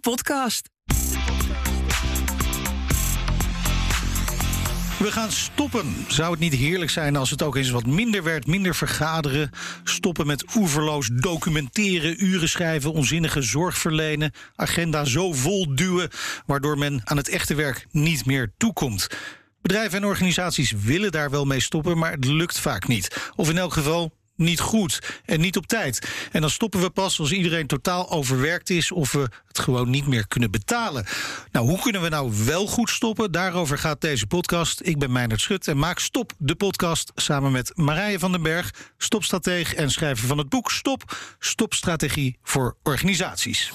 podcast. We gaan stoppen. Zou het niet heerlijk zijn als het ook eens wat minder werd, minder vergaderen, stoppen met oeverloos documenteren, uren schrijven, onzinnige zorg verlenen, agenda zo vol duwen, waardoor men aan het echte werk niet meer toekomt. Bedrijven en organisaties willen daar wel mee stoppen, maar het lukt vaak niet. Of in elk geval niet goed en niet op tijd. En dan stoppen we pas als iedereen totaal overwerkt is of we het gewoon niet meer kunnen betalen. Nou, hoe kunnen we nou wel goed stoppen? Daarover gaat deze podcast. Ik ben Meijnerd Schut en maak Stop de podcast samen met Marije van den Berg, stopstratege en schrijver van het boek Stop, Stopstrategie voor organisaties.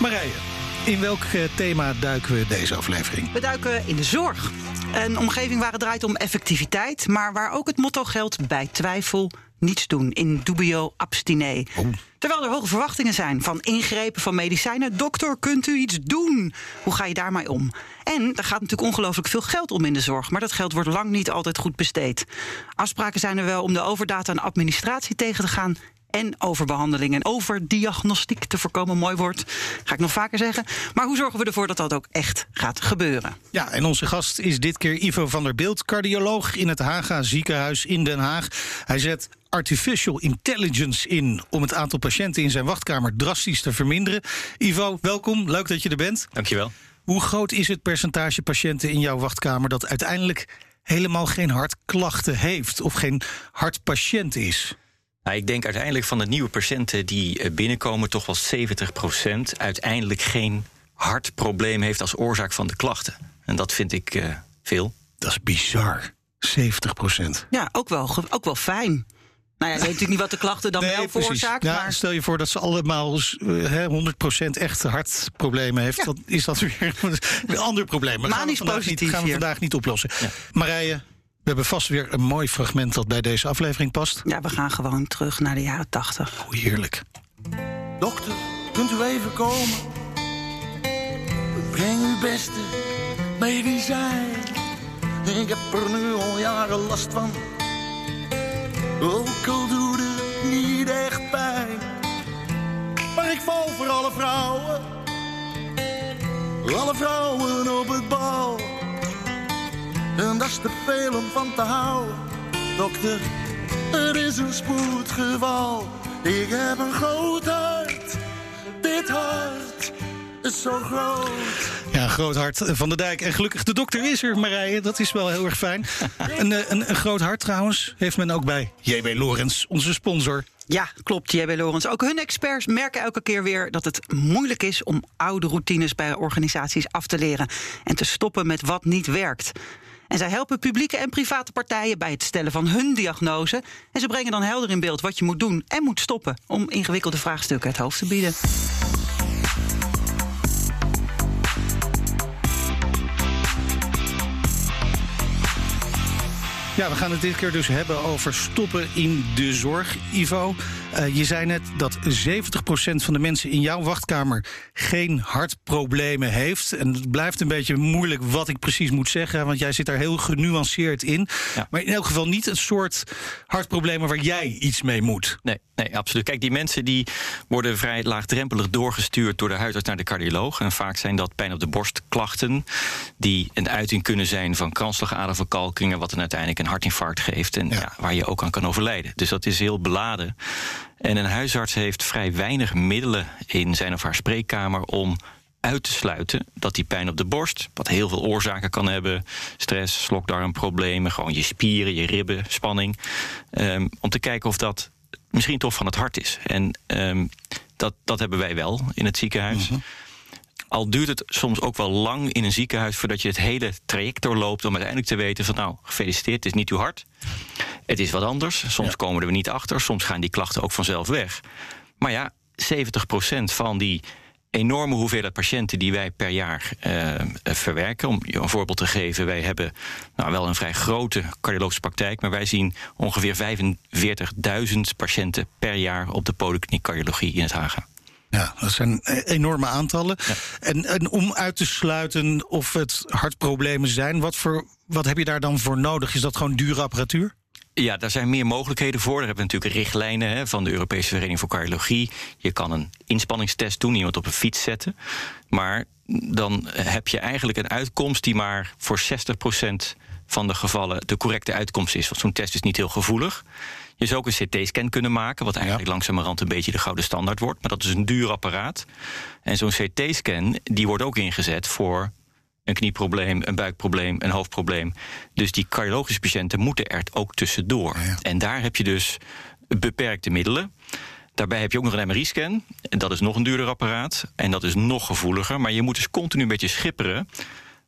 Marije, in welk eh, thema duiken we deze aflevering? We duiken in de zorg. Een omgeving waar het draait om effectiviteit, maar waar ook het motto geldt: bij twijfel niets doen. In dubio abstine. Oh. Terwijl er hoge verwachtingen zijn van ingrepen van medicijnen. Dokter, kunt u iets doen? Hoe ga je daarmee om? En er gaat natuurlijk ongelooflijk veel geld om in de zorg, maar dat geld wordt lang niet altijd goed besteed. Afspraken zijn er wel om de overdata en administratie tegen te gaan en overbehandeling en overdiagnostiek te voorkomen. Mooi woord, ga ik nog vaker zeggen. Maar hoe zorgen we ervoor dat dat ook echt gaat gebeuren? Ja, en onze gast is dit keer Ivo van der Beeld, cardioloog in het Haga ziekenhuis in Den Haag. Hij zet artificial intelligence in om het aantal patiënten in zijn wachtkamer drastisch te verminderen. Ivo, welkom, leuk dat je er bent. Dankjewel. Hoe groot is het percentage patiënten in jouw wachtkamer dat uiteindelijk helemaal geen hartklachten heeft of geen hartpatiënt is? Nou, ik denk uiteindelijk van de nieuwe patiënten die eh, binnenkomen, toch wel 70% uiteindelijk geen hartprobleem heeft als oorzaak van de klachten. En dat vind ik uh, veel. Dat is bizar. 70% Ja, ook wel, ook wel fijn. Nou ja, je weet natuurlijk niet wat de klachten dan Nee, wel veroorzaken. Ja, maar Stel je voor dat ze allemaal eh, hè, 100% echt hartproblemen heeft. Ja. Dan is dat weer een ander probleem. Maar gaan we vandaag niet, positief gaan we vandaag niet oplossen. Marije, we hebben vast weer een mooi fragment dat bij deze aflevering past. ja, we gaan gewoon terug naar de jaren tachtig. Hoe heerlijk. Dokter, kunt u even komen? Breng uw beste medicijn. Ik heb er nu al jaren last van. Ook al doet het niet echt pijn. Maar ik val voor alle vrouwen. Alle vrouwen op het bal. En dat is te veel om van te houden. Dokter, er is een spoedgeval. Ik heb een groot hart. Dit hart is zo groot. Ja, groot hart van de dijk. En gelukkig de dokter is er, Marije. Dat is wel heel erg fijn. een, eh, een, een groot hart trouwens heeft men ook bij JB Lorens, onze sponsor. Ja, klopt, JB Lorens. Ook hun experts merken elke keer weer dat het moeilijk is om oude routines bij organisaties af te leren en te stoppen met wat niet werkt. En zij helpen publieke en private partijen bij het stellen van hun diagnose. En ze brengen dan helder in beeld wat je moet doen en moet stoppen om ingewikkelde vraagstukken het hoofd te bieden. Ja, we gaan het dit keer dus hebben over stoppen in de zorg, Ivo. Eh, je zei net dat 70% van de mensen in jouw wachtkamer geen hartproblemen heeft. En het blijft een beetje moeilijk wat ik precies moet zeggen, want jij zit daar heel genuanceerd in. Ja. Maar in elk geval niet het soort hartproblemen waar jij iets mee moet. Nee, nee, absoluut. Kijk, die mensen die worden vrij laagdrempelig doorgestuurd door de huisarts naar de cardioloog. En vaak zijn dat pijn op de borst klachten die een uiting kunnen zijn van kransslagaderverkalkingen, wat dan uiteindelijk een hartinfarct geeft en Ja. ja, waar je ook aan kan overlijden. Dus dat is heel beladen. En een huisarts heeft vrij weinig middelen in zijn of haar spreekkamer om uit te sluiten dat die pijn op de borst, wat heel veel oorzaken kan hebben, stress, slokdarmproblemen, gewoon je spieren, je ribben, spanning, ehm, om te kijken of dat misschien toch van het hart is. En ehm, dat, dat hebben wij wel in het ziekenhuis. Al duurt het soms ook wel lang in een ziekenhuis voordat je het hele traject doorloopt om uiteindelijk te weten van nou, gefeliciteerd, het is niet uw hart. Het is wat anders. Soms Ja. komen we er niet achter, soms gaan die klachten ook vanzelf weg. Maar ja, 70% van die enorme hoeveelheid patiënten die wij per jaar eh, verwerken. Om je een voorbeeld te geven, wij hebben nou, wel een vrij grote cardiologische praktijk, maar wij zien ongeveer 45.000 patiënten per jaar op de polykliniek cardiologie in het Haga. Ja, dat zijn enorme aantallen. En, en om uit te sluiten of het hartproblemen zijn, wat, voor, wat heb je daar dan voor nodig? Is dat gewoon dure apparatuur? Ja, daar zijn meer mogelijkheden voor. Daar hebben we natuurlijk richtlijnen hè, van de Europese Vereniging voor Cardiologie. Je kan een inspanningstest doen, iemand op een fiets zetten. Maar dan heb je eigenlijk een uitkomst die maar voor 60% van de gevallen de correcte uitkomst is. Want zo'n test is niet heel gevoelig. Je zou ook een CT-scan kunnen maken, wat eigenlijk langzamerhand een beetje de gouden standaard wordt. Maar dat is een duur apparaat. En zo'n CT-scan die wordt ook ingezet voor een knieprobleem, een buikprobleem, een hoofdprobleem. Dus die cardiologische patiënten moeten er ook tussendoor. En daar heb je dus beperkte middelen. Daarbij heb je ook nog een MRI-scan. Dat is nog een duurder apparaat. En dat is nog gevoeliger. Maar je moet dus continu een beetje schipperen.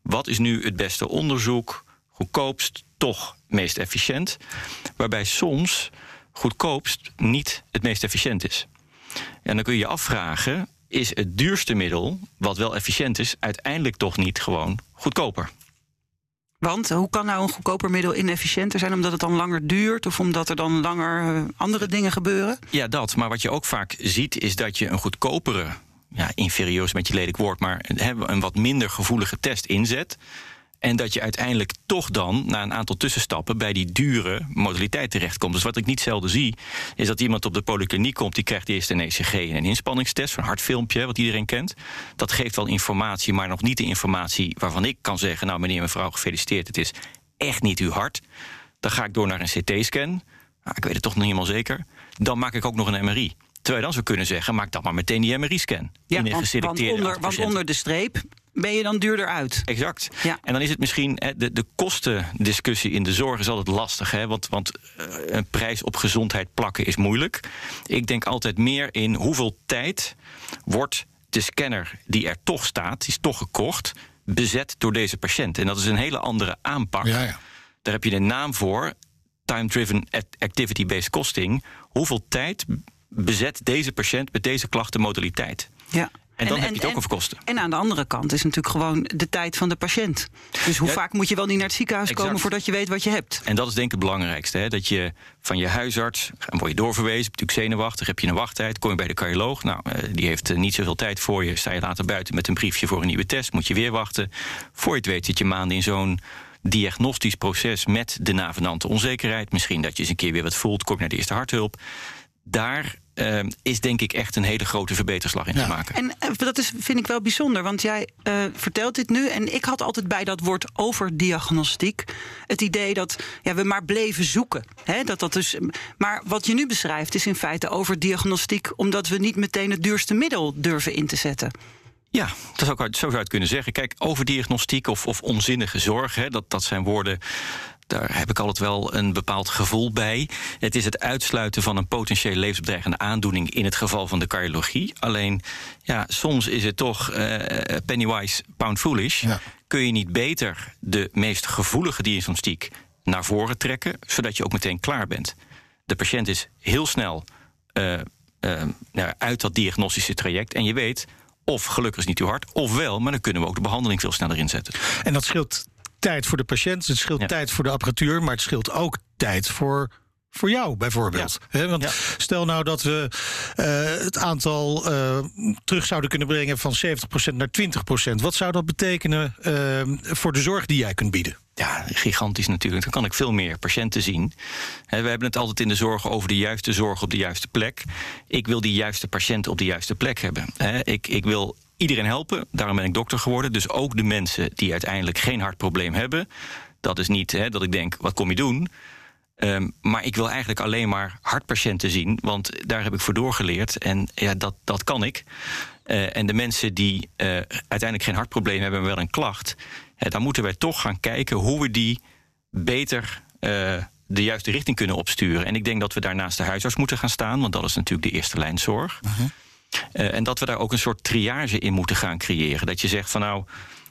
Wat is nu het beste onderzoek? Goedkoopst, toch meest efficiënt. Waarbij soms goedkoopst niet het meest efficiënt is. En dan kun je je afvragen: is het duurste middel, wat wel efficiënt is, uiteindelijk toch niet gewoon goedkoper? Want hoe kan nou een goedkoper middel inefficiënter zijn? Omdat het dan langer duurt of omdat er dan langer eh, andere dingen gebeuren? Ja, dat. Maar wat je ook vaak ziet is dat je een goedkopere, ja, inferieur is een beetje lelijk woord, maar een wat minder gevoelige test inzet. En dat je uiteindelijk toch dan, na een aantal tussenstappen, bij die dure modaliteit terechtkomt. Dus wat ik niet zelden zie, is dat iemand op de polykliniek komt, die krijgt eerst een ECG en een inspanningstest, een hartfilmpje, wat iedereen kent. Dat geeft wel informatie, maar nog niet de informatie waarvan ik kan zeggen: Nou, meneer, mevrouw, gefeliciteerd, het is echt niet uw hart. Dan ga ik door naar een CT-scan. Nou, ik weet het toch nog niet helemaal zeker. Dan maak ik ook nog een MRI. Terwijl je dan zou kunnen zeggen, maak dan maar meteen die MRI-scan. Ja, want, want, onder, want onder de streep ben je dan duurder uit. Exact. Ja. En dan is het misschien, de, de kostendiscussie in de zorg is altijd lastig. Hè? Want, want eh, een prijs op gezondheid plakken is moeilijk. Ik denk altijd meer in hoeveel tijd wordt de scanner die er toch staat, die is toch gekocht, bezet door deze patiënt. En dat is een hele andere aanpak. Ja, ja. Daar heb je een naam voor. Time-driven activity-based costing. Hoeveel tijd bezet deze patiënt met deze klachtenmodaliteit? Ja. En dan heb je het ook over kosten. En aan de andere kant is natuurlijk gewoon de tijd van de patiënt. Dus hoe vaak moet je wel niet naar het ziekenhuis komen voordat je weet wat je hebt? En dat is denk ik het belangrijkste. Hè? Dat je van je huisarts, dan word je doorverwezen, natuurlijk zenuwachtig, heb je een wachttijd, kom je bij de cardioloog. Nou, eh, die heeft eh, niet zoveel tijd voor je. Sta je later buiten met een briefje voor een nieuwe test, moet je weer wachten. Voor je het weet zit je maanden in zo'n diagnostisch proces met de navenante onzekerheid. Misschien dat je eens een keer weer wat voelt, kom je naar de eerste harthulp. Daar uh, is denk ik echt een hele grote verbeterslag in te maken. En uh, dat is, vind ik wel bijzonder, want jij uh, vertelt dit nu. En ik had altijd bij dat woord overdiagnostiek het idee dat ja, we maar bleven zoeken. Hè, dat dat dus, maar wat je nu beschrijft is in feite overdiagnostiek, omdat we niet meteen het duurste middel durven in te zetten. Ja, dat zou ik, zo zou je het kunnen zeggen. Kijk, overdiagnostiek of, of onzinnige zorg, hè, dat, dat zijn woorden daar heb ik altijd wel een bepaald gevoel bij. Het is het uitsluiten van een potentieel levensbedreigende aandoening in het geval van de cardiologie. Alleen, ja, soms is het toch uh, pennywise, pound foolish. Kun je niet beter de meest gevoelige diagnostiek naar voren trekken, zodat je ook meteen klaar bent? De patiënt is heel snel uh, uh, uit dat diagnostische traject en je weet of gelukkig is niet uw hart, of wel, maar dan kunnen we ook de behandeling veel sneller inzetten. En dat scheelt tijd voor de patiënt, het scheelt tijd voor de apparatuur, maar het scheelt ook tijd voor voor jou bijvoorbeeld. want stel nou dat we uh, het aantal uh, terug zouden kunnen brengen van 70% naar 20%. Wat zou dat betekenen uh, voor de zorg die jij kunt bieden? Ja, gigantisch natuurlijk. Dan kan ik veel meer patiënten zien. we hebben het altijd in de zorg over de juiste zorg op de juiste plek. Ik wil die juiste patiënt op de juiste plek hebben. ik, ik wil iedereen helpen. Daarom ben ik dokter geworden. Dus ook de mensen die uiteindelijk geen hartprobleem hebben. Dat is niet hè, dat ik denk, wat kom je doen? Um, maar ik wil eigenlijk alleen maar hartpatiënten zien, want daar heb ik voor doorgeleerd. En ja, dat, dat kan ik. Uh, en de mensen die uh, uiteindelijk geen hartprobleem hebben, maar wel een klacht, dan moeten wij toch gaan kijken hoe we die beter de juiste richting kunnen opsturen. En ik denk dat we daar naast de huisarts moeten gaan staan, want dat is natuurlijk de eerste lijn zorg. -huh. Uh, en dat we daar ook een soort triage in moeten gaan creëren. Dat je zegt van nou,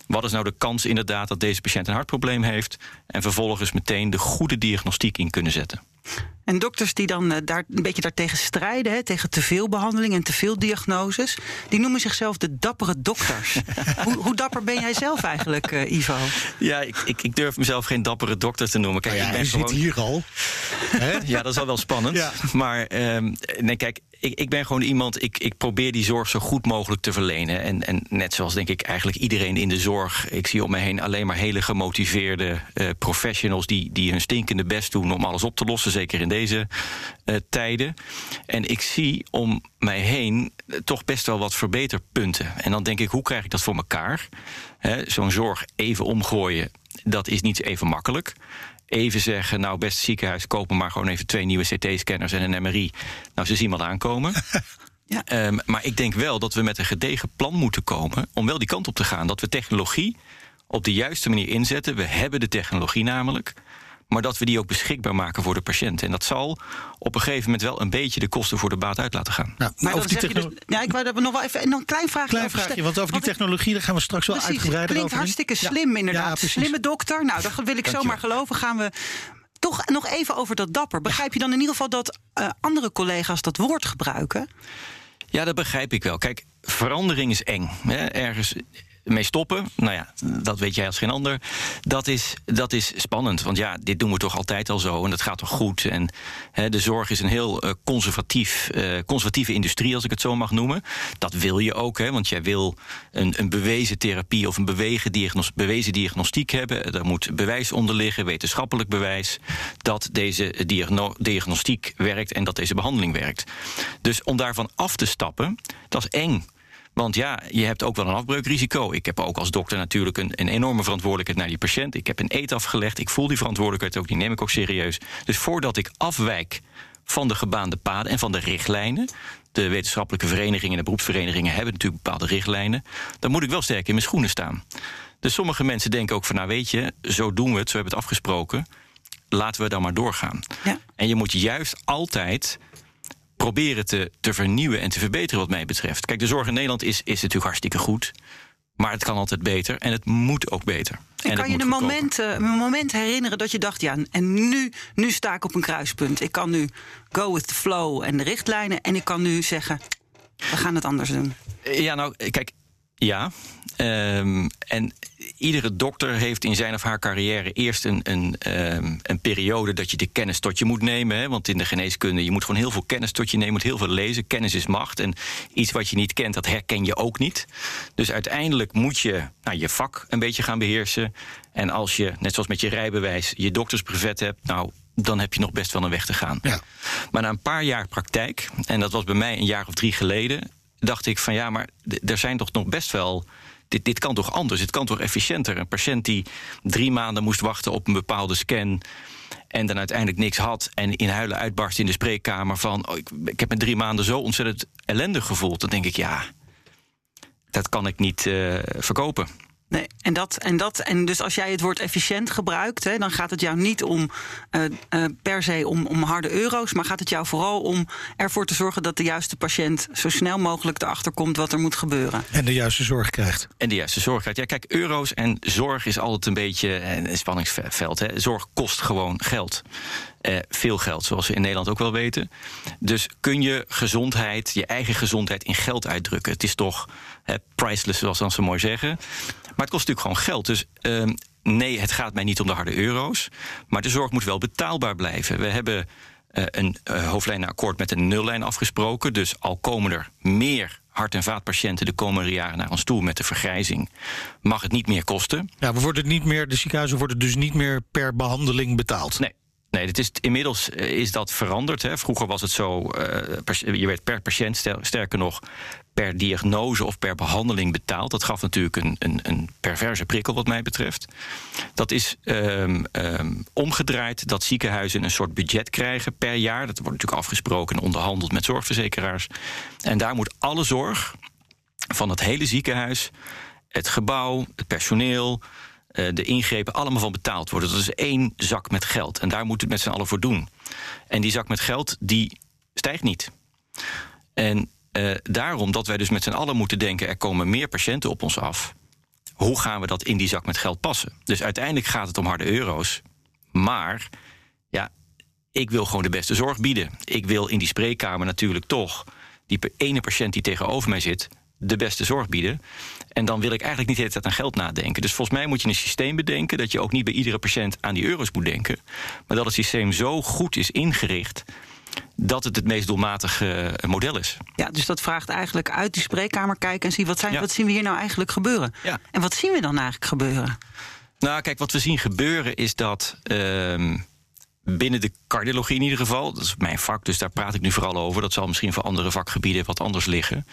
wat is nou de kans inderdaad dat deze patiënt een hartprobleem heeft? En vervolgens meteen de goede diagnostiek in kunnen zetten. En dokters die dan uh, daar een beetje daartegen strijden, hè, tegen te veel behandeling en te veel diagnoses, die noemen zichzelf de dappere dokters. hoe, hoe, dapper ben jij zelf eigenlijk, uh, Ivo? Ja, ik, ik, ik, durf mezelf geen dappere dokter te noemen. Kijk, oh ja, ik ben je gewoon... zit hier al. ja, dat is al wel spannend. Ja. Maar um, nee, kijk, ik, ik ben gewoon iemand, ik, ik probeer die zorg zo goed mogelijk te verlenen. En, en net zoals denk ik eigenlijk iedereen in de zorg. Ik zie om me heen alleen maar hele gemotiveerde uh, professionals die, die hun stinkende best doen om alles op te lossen. Zeker in deze uh, tijden. En ik zie om mij heen toch best wel wat verbeterpunten. En dan denk ik, hoe krijg ik dat voor elkaar? Zo'n zorg even omgooien, dat is niet even makkelijk even zeggen: Nou, beste ziekenhuis, kopen maar gewoon even twee nieuwe CT-scanners en een MRI. Nou, ze zien wat aankomen. ja. Um, maar ik denk wel dat we met een gedegen plan moeten komen om wel die kant op te gaan. Dat we technologie op de juiste manier inzetten. We hebben de technologie namelijk maar dat we die ook beschikbaar maken voor de patiënt. En dat zal op een gegeven moment wel een beetje de kosten voor de baat uit laten gaan. Nou, maar over die dus, ja, ik wou daar nog wel even een klein vraagje klein vraagje, want over die technologie daar gaan we straks wel precies, uitgebreider klinkt hartstikke slim inderdaad. Slimme dokter, nou dat wil ik zomaar geloven. Gaan we toch nog even over dat dapper. Begrijp je dan in ieder geval dat uh, andere collega's dat woord gebruiken? Ja, dat begrijp ik wel. Kijk, verandering is eng. Hè. Ergens mee stoppen, nou ja, dat weet jij als geen ander. Dat is, dat is spannend, want ja, dit doen we toch altijd al zo en dat gaat toch goed. En hè, de zorg is een heel uh, conservatief, uh, conservatieve industrie, als ik het zo mag noemen. Dat wil je ook, hè, want jij wil een, een bewezen therapie of een bewegen diagnos, bewezen diagnostiek hebben. Daar moet bewijs onder liggen, wetenschappelijk bewijs, dat deze diagno diagnostiek werkt en dat deze behandeling werkt. Dus om daarvan af te stappen, dat is eng. Want ja, je hebt ook wel een afbreukrisico. Ik heb ook als dokter natuurlijk een, een enorme verantwoordelijkheid naar die patiënt. Ik heb een eet afgelegd. Ik voel die verantwoordelijkheid ook, die neem ik ook serieus. Dus voordat ik afwijk van de gebaande paden en van de richtlijnen. De wetenschappelijke verenigingen en de beroepsverenigingen hebben natuurlijk bepaalde richtlijnen. Dan moet ik wel sterk in mijn schoenen staan. Dus sommige mensen denken ook van, nou weet je, zo doen we het, zo hebben we het afgesproken. Laten we dan maar doorgaan. Ja. En je moet juist altijd proberen te, te vernieuwen en te verbeteren, wat mij betreft. Kijk, de zorg in Nederland is, is natuurlijk hartstikke goed. Maar het kan altijd beter en het moet ook beter. En, kan je een moment, een moment herinneren dat je dacht: ja, en nu, nu sta ik op een kruispunt. Ik kan nu go with the flow en de richtlijnen. En ik kan nu zeggen: we gaan het anders doen. Ja, nou, kijk, ja. Um, en iedere dokter heeft in zijn of haar carrière eerst een, een, um, een periode dat je de kennis tot je moet nemen. Hè? Want in de geneeskunde, je moet gewoon heel veel kennis tot je nemen, moet heel veel lezen. Kennis is macht. En iets wat je niet kent, dat herken je ook niet. Dus uiteindelijk moet je nou, je vak een beetje gaan beheersen. En als je, net zoals met je rijbewijs, je doktersbrevet hebt, nou, dan heb je nog best wel een weg te gaan. Ja. Maar na een paar jaar praktijk, en dat was bij mij een jaar of drie geleden, dacht ik van ja, maar er zijn toch nog best wel. Dit, dit kan toch anders? Het kan toch efficiënter? Een patiënt die drie maanden moest wachten op een bepaalde scan. En dan uiteindelijk niks had. En in huilen uitbarst in de spreekkamer van. Oh, ik, ik heb me drie maanden zo ontzettend ellendig gevoeld. Dan denk ik, ja, dat kan ik niet uh, verkopen. Nee, en, dat, en, dat, en dus als jij het woord efficiënt gebruikt, hè, dan gaat het jou niet om uh, uh, per se om, om harde euro's, maar gaat het jou vooral om ervoor te zorgen dat de juiste patiënt zo snel mogelijk erachter komt wat er moet gebeuren. En de juiste zorg krijgt. En de juiste zorg krijgt. Ja, kijk, euro's en zorg is altijd een beetje een spanningsveld. Hè. Zorg kost gewoon geld. Uh, veel geld, zoals we in Nederland ook wel weten. Dus kun je gezondheid, je eigen gezondheid in geld uitdrukken? Het is toch uh, priceless, zoals ze dan zo mooi zeggen. Maar het kost natuurlijk gewoon geld. Dus uh, nee, het gaat mij niet om de harde euro's. Maar de zorg moet wel betaalbaar blijven. We hebben uh, een uh, hoofdlijnenakkoord met een nullijn afgesproken. Dus al komen er meer hart- en vaatpatiënten de komende jaren naar ons toe met de vergrijzing, mag het niet meer kosten. Ja, we worden niet meer, de ziekenhuizen worden dus niet meer per behandeling betaald. Nee, Nee, het is, inmiddels eh, is dat veranderd. Hè. Vroeger was het zo, uh, je werd per patiënt, sterker nog, per diagnose of per behandeling betaald. Dat gaf natuurlijk een, een, een perverse prikkel wat mij betreft. Dat is um, um, omgedraaid dat ziekenhuizen een soort budget krijgen per jaar. Dat wordt natuurlijk afgesproken en onderhandeld met zorgverzekeraars. En daar moet alle zorg van het hele ziekenhuis, het gebouw, het personeel uh, de ingrepen allemaal van betaald worden. Dat is één zak met geld. En daar moet het met z'n allen voor doen. En die zak met geld, die stijgt niet. En uh, daarom dat wij dus met z'n allen moeten denken... er komen meer patiënten op ons af. Hoe gaan we dat in die zak met geld passen? Dus uiteindelijk gaat het om harde euro's. Maar, ja, ik wil gewoon de beste zorg bieden. Ik wil in die spreekkamer natuurlijk toch... die ene patiënt die tegenover mij zit de beste zorg bieden. En dan wil ik eigenlijk niet de hele tijd aan geld nadenken. Dus volgens mij moet je een systeem bedenken dat je ook niet bij iedere patiënt aan die euro's moet denken. Maar dat het systeem zo goed is ingericht dat het het meest doelmatige eh, model is. Ja, dus dat vraagt eigenlijk uit die spreekkamer kijken en zien wat, zijn, Ja. wat zien we hier nou eigenlijk gebeuren. Ja. En wat zien we dan eigenlijk gebeuren? Nou, kijk, wat we zien gebeuren is dat ehm, binnen de cardiologie in ieder geval, dat is mijn vak, dus daar praat ik nu vooral over. Dat zal misschien voor andere vakgebieden wat anders liggen.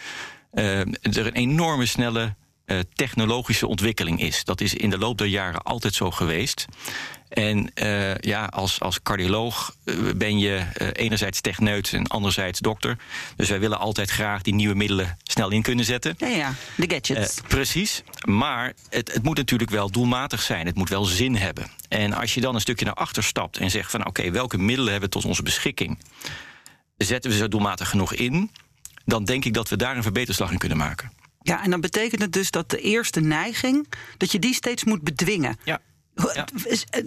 ehm, er een enorme snelle eh, technologische ontwikkeling is. Dat is in de loop der jaren altijd zo geweest. En eh, ja, als, als cardioloog eh, ben je enerzijds techneut en anderzijds dokter. Dus wij willen altijd graag die nieuwe middelen snel in kunnen zetten. Ja, ja, de gadgets. Precies, maar het, het moet natuurlijk wel doelmatig zijn. Het moet wel zin hebben. En als je dan een stukje naar achter stapt en zegt van... oké, welke middelen hebben we tot onze beschikking? Zetten we ze doelmatig genoeg in? Dan denk ik dat we daar een verbeterslag in kunnen maken. Ja, en dan betekent het dus dat de eerste neiging, dat je die steeds moet bedwingen. Ja. Eh,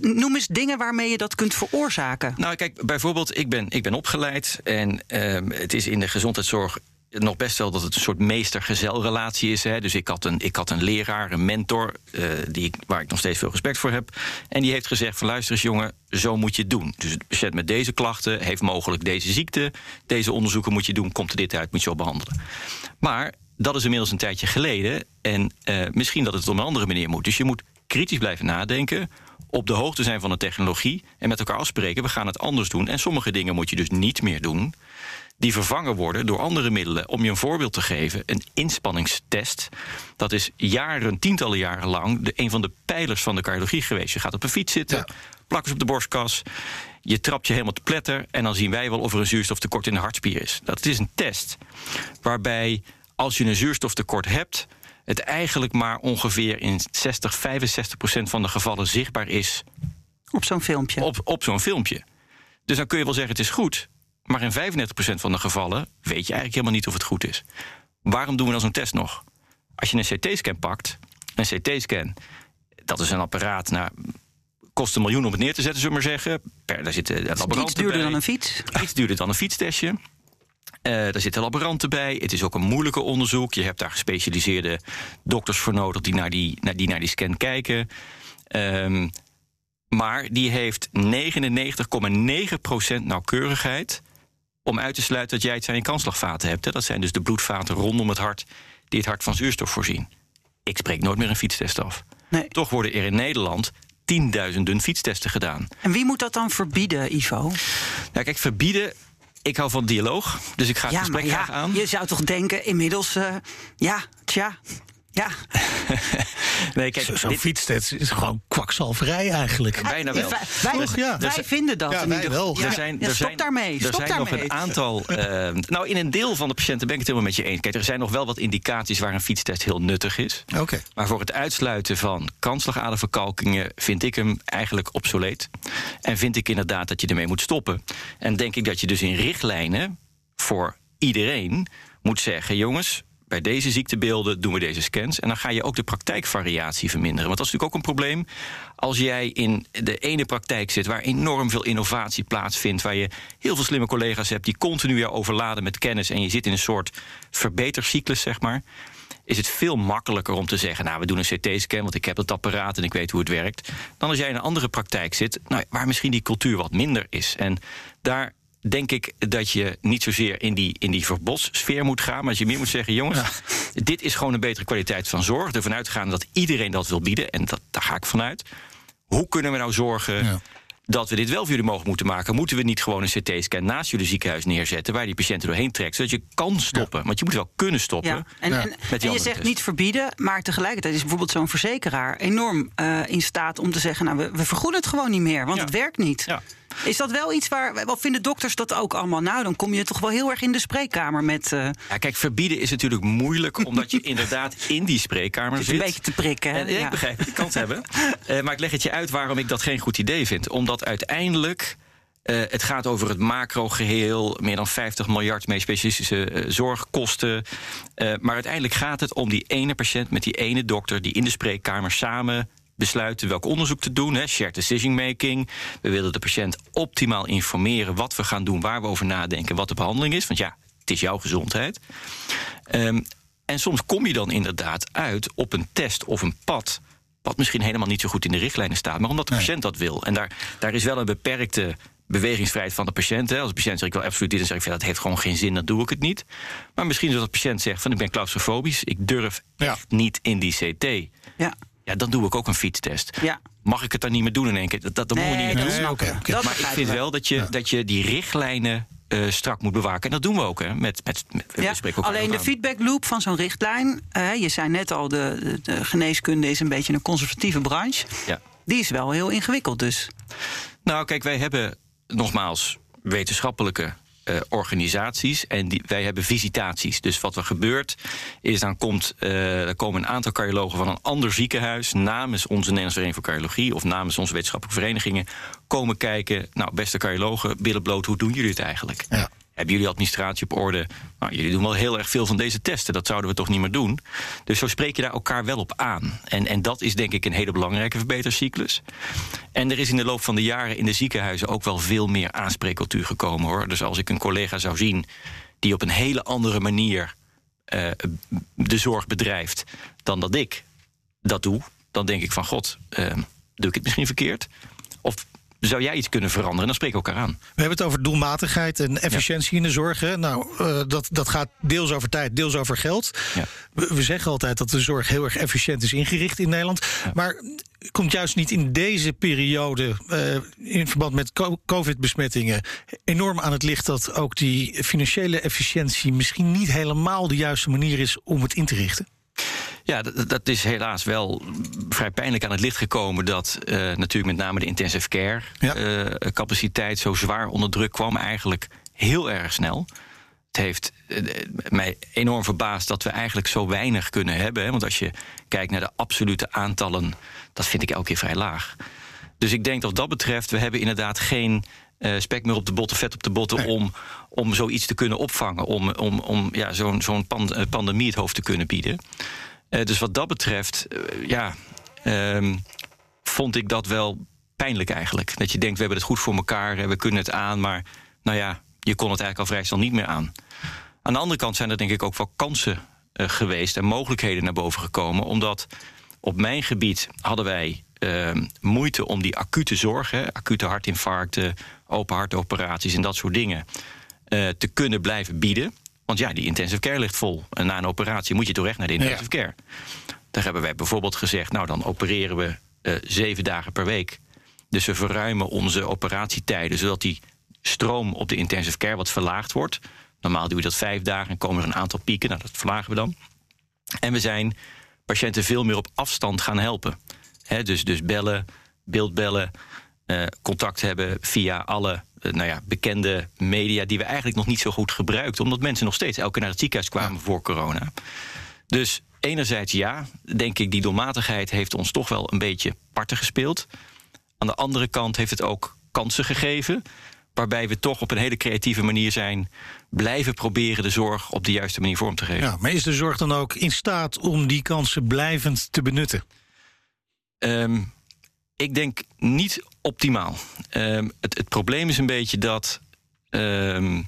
Noem eens dingen waarmee je dat kunt veroorzaken. Nou, kijk, bijvoorbeeld, ik ben, ik ben opgeleid en ehm, het is in de gezondheidszorg nog best wel dat het een soort meester-gezelrelatie is. Hè. Dus ik had een, ik had een leraar, een mentor, eh, die, waar ik nog steeds veel respect voor heb. En die heeft gezegd van luister eens jongen, zo moet je het doen. Dus de patiënt met deze klachten heeft mogelijk deze ziekte. Deze onderzoeken moet je doen, komt er dit uit, moet je op behandelen. Maar dat is inmiddels een tijdje geleden. En eh, misschien dat het op een andere manier moet. Dus je moet kritisch blijven nadenken. Op de hoogte zijn van de technologie. En met elkaar afspreken, we gaan het anders doen. En sommige dingen moet je dus niet meer doen. Die vervangen worden door andere middelen. Om je een voorbeeld te geven, een inspanningstest. Dat is jaren, tientallen jaren lang de, een van de pijlers van de cardiologie geweest. Je gaat op een fiets zitten, Ja. plakkers op de borstkas. Je trapt je helemaal te pletter. En dan zien wij wel of er een zuurstoftekort in de hartspier is. Dat is een test waarbij als je een zuurstoftekort hebt, het eigenlijk maar ongeveer in 60, 65 procent van de gevallen zichtbaar is Op zo'n filmpje. op, op zo'n filmpje. Dus dan kun je wel zeggen het is goed, maar in 35 procent van de gevallen weet je eigenlijk helemaal niet of het goed is. Waarom doen we dan zo'n test nog? Als je een CT-scan pakt, een CT-scan, dat is een apparaat, nou, kost een miljoen om het neer te zetten, zullen we maar zeggen. Per, daar zitten laboranten Iets duurder bij. dan een fiets. Iets duurder dan een fietstestje. Eh daar zitten laboranten bij. Het is ook een moeilijke onderzoek. Je hebt daar gespecialiseerde dokters voor nodig die naar die, naar die, naar die scan kijken. Ehm, maar die heeft 99,9% nauwkeurigheid om uit te sluiten dat jij het zijn in kanslagvaten hebt. Hè. Dat zijn dus de bloedvaten rondom het hart die het hart van zuurstof voorzien. Ik spreek nooit meer een fietstest af. Nee. Toch worden er in Nederland tienduizenden fietstesten gedaan. En wie moet dat dan verbieden, Ivo? Nou, kijk, verbieden. Ik hou van dialoog, dus ik ga het Ja, maar gesprek graag ja, aan. je zou toch denken, inmiddels, eh, ja, tja, ja. Nee, kijk, Zo- Zo'n dit- fietstest is gewoon kwakzalverij eigenlijk. bijna wel. Wij, wij, Toch? Ja. wij vinden dat. Ja, wij wel. Er zijn, Ja, er stop zijn, daarmee. Er Stop zijn nog een aantal. eh, nou, in een deel van de patiënten ben ik het helemaal met je eens. Kijk, er zijn nog wel wat indicaties waar een fietstest heel nuttig is. Oké. Maar voor het uitsluiten van kanslagaderverkalkingen vind ik hem eigenlijk obsoleet. En vind ik inderdaad dat je ermee moet stoppen. En denk ik dat je dus in richtlijnen voor iedereen moet zeggen: jongens. Bij deze ziektebeelden doen we deze scans. En dan ga je ook de praktijkvariatie verminderen. Want dat is natuurlijk ook een probleem. Als jij in de ene praktijk zit waar enorm veel innovatie plaatsvindt. Waar je heel veel slimme collega's hebt die continu jou overladen met kennis. En je zit in een soort verbetercyclus, zeg maar is het veel makkelijker om te zeggen... nou, we doen een CT-scan, want ik heb het apparaat en ik weet hoe het werkt... dan als jij in een andere praktijk zit... Nou, waar misschien die cultuur wat minder is. En daar denk ik dat je niet zozeer in die, in die verbodssfeer moet gaan... maar dat je meer moet zeggen, jongens, dit is gewoon een betere kwaliteit van zorg. Ervan uitgaan dat iedereen dat wil bieden, en dat, daar ga ik vanuit. Hoe kunnen we nou zorgen... Ja. Dat we dit wel voor jullie mogelijk moeten maken. Moeten we niet gewoon een CT-scan naast jullie ziekenhuis neerzetten. waar die patiënten doorheen trekt. Zodat je kan stoppen. Want je moet wel kunnen stoppen. Ja. En, Ja. en, die en je zegt test. niet verbieden, maar tegelijkertijd is bijvoorbeeld zo'n verzekeraar enorm eh, in staat om te zeggen: Nou, we, we vergoeden het gewoon niet meer, want Ja. het werkt niet. Ja. Is dat wel iets waar. Wat vinden dokters dat ook allemaal? Nou, dan kom je toch wel heel erg in de spreekkamer met. eh, Ja, kijk, verbieden is natuurlijk moeilijk, omdat je inderdaad in die spreekkamer zit een beetje te prikken. hè? En, ja, Ja. Ik begrijp het, ik kan het hebben. Eh, maar ik leg het je uit waarom ik dat geen goed idee vind. Omdat uiteindelijk eh, het gaat over het macro-geheel. Meer dan 50 miljard mee specialistische eh, zorgkosten. Eh, maar uiteindelijk gaat het om die ene patiënt met die ene dokter... die in de spreekkamer samen besluiten welk onderzoek te doen. Hè, shared decision making. We willen de patiënt optimaal informeren wat we gaan doen... waar we over nadenken, wat de behandeling is. Want ja, het is jouw gezondheid. Ehm, en soms kom je dan inderdaad uit op een test of een pad. wat misschien helemaal niet zo goed in de richtlijnen staat, maar omdat de patiënt dat wil. En daar, daar is wel een beperkte bewegingsvrijheid van de patiënt. Hè. Als de patiënt zegt ik wil absoluut dit, dan zeg ik van, dat heeft gewoon geen zin, dan doe ik het niet. Maar misschien als de patiënt zegt van ik ben claustrofobisch, ik durf Ja. echt niet in die CT. Ja. Ja, dan doe ik ook een fietstest. Ja. Mag ik het dan niet meer doen in één keer? Dat, dat, dat moet je niet dat doen. Dat Maar ik vind we. wel dat je, dat je die richtlijnen eh, strak moet bewaken. En dat doen we ook. Hè. Met, met, met, Ja, alleen de aan. feedback loop van zo'n richtlijn. je zei net al, de, de, de geneeskunde is een beetje een conservatieve branche. Ja. Die is wel heel ingewikkeld dus. Nou, kijk, wij hebben nogmaals wetenschappelijke eh, organisaties en die, wij hebben visitaties. Dus wat er gebeurt is dan komt, eh, er komen een aantal cardiologen van een ander ziekenhuis namens onze Nederlandse Vereniging voor Cardiologie of namens onze wetenschappelijke verenigingen komen kijken. Nou, beste cardiologen, billen bloot, hoe doen jullie het eigenlijk? Ja. Hebben jullie administratie op orde? Nou, jullie doen wel heel erg veel van deze testen. Dat zouden we toch niet meer doen. Dus zo spreek je daar elkaar wel op aan. En, en dat is denk ik een hele belangrijke verbetercyclus. En er is in de loop van de jaren in de ziekenhuizen ook wel veel meer aanspreekcultuur gekomen hoor. Dus als ik een collega zou zien die op een hele andere manier eh, de zorg bedrijft dan dat ik dat doe, dan denk ik van god, eh, doe ik het misschien verkeerd? Of zou jij iets kunnen veranderen? Dan spreken we elkaar aan. We hebben het over doelmatigheid en efficiëntie in de zorg. Hè? Nou, eh, dat, dat gaat deels over tijd, deels over geld. Ja. We, we zeggen altijd dat de zorg heel erg efficiënt is ingericht in Nederland. Maar komt juist niet in deze periode, eh, in verband met co- COVID-besmettingen, enorm aan het licht dat ook die financiële efficiëntie misschien niet helemaal de juiste manier is om het in te richten? Ja, dat, dat is helaas wel vrij pijnlijk aan het licht gekomen dat eh, natuurlijk met name de intensive care Ja. eh, capaciteit zo zwaar onder druk kwam, eigenlijk heel erg snel. Het heeft eh, mij enorm verbaasd dat we eigenlijk zo weinig kunnen hebben. Hè? Want als je kijkt naar de absolute aantallen, dat vind ik elke keer vrij laag. Dus ik denk dat dat betreft, we hebben inderdaad geen spek meer op de botten, vet op de botten om, om zoiets te kunnen opvangen. Om, om, om ja, zo'n zo'n pan- pandemie het hoofd te kunnen bieden. Eh, dus wat dat betreft, eh, ja, ehm, vond ik dat wel pijnlijk eigenlijk. Dat je denkt, we hebben het goed voor elkaar, we kunnen het aan, maar nou ja, je kon het eigenlijk al vrij snel niet meer aan. Aan de andere kant zijn er denk ik ook wel kansen eh, geweest en mogelijkheden naar boven gekomen, omdat op mijn gebied hadden wij ehm, moeite om die acute zorg, hè, acute hartinfarcten, open hartoperaties en dat soort dingen, te kunnen blijven bieden. Want ja, die intensive care ligt vol. En na een operatie moet je toch echt naar de intensive care. Daar hebben wij bijvoorbeeld gezegd, nou dan opereren we eh, zeven dagen per week. Dus we verruimen onze operatietijden, zodat die stroom op de intensive care wat verlaagd wordt. Normaal doe je dat vijf dagen en komen er een aantal pieken. Nou, dat verlagen we dan. En we zijn patiënten veel meer op afstand gaan helpen. Dus, dus bellen, beeldbellen, eh, contact hebben via alle nou ja, bekende media die we eigenlijk nog niet zo goed gebruikten. Omdat mensen nog steeds elke keer naar het ziekenhuis kwamen voor corona. Dus enerzijds ja, denk ik, die doelmatigheid heeft ons toch wel een beetje parten gespeeld. Aan de andere kant heeft het ook kansen gegeven. Waarbij we toch op een hele creatieve manier zijn blijven proberen de zorg op de juiste manier vorm te geven. Ja, maar is de zorg dan ook in staat om die kansen blijvend te benutten? Ehm, ik denk niet optimaal. Ehm, het, het probleem is een beetje dat. ehm,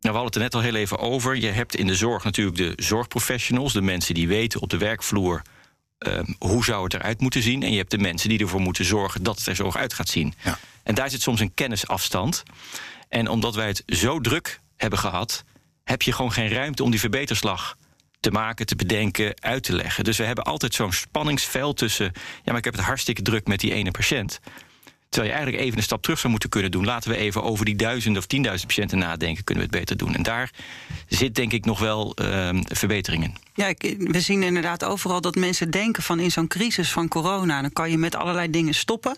nou, we hadden het er net al heel even over. Je hebt in de zorg natuurlijk de zorgprofessionals, de mensen die weten op de werkvloer ehm, hoe zou het eruit moeten zien. En je hebt de mensen die ervoor moeten zorgen dat het er zo uit gaat zien. Ja. En daar zit soms een kennisafstand. En omdat wij het zo druk hebben gehad, heb je gewoon geen ruimte om die verbeterslag te maken, te bedenken, uit te leggen. Dus we hebben altijd zo'n spanningsveld tussen. Ja, maar ik heb het hartstikke druk met die ene patiënt. Terwijl je eigenlijk even een stap terug zou moeten kunnen doen. Laten we even over die duizenden of tienduizend patiënten nadenken. Kunnen we het beter doen? En daar zit denk ik nog wel ehm verbetering in. Ja, ik, we zien inderdaad overal dat mensen denken van in zo'n crisis van corona, dan kan je met allerlei dingen stoppen.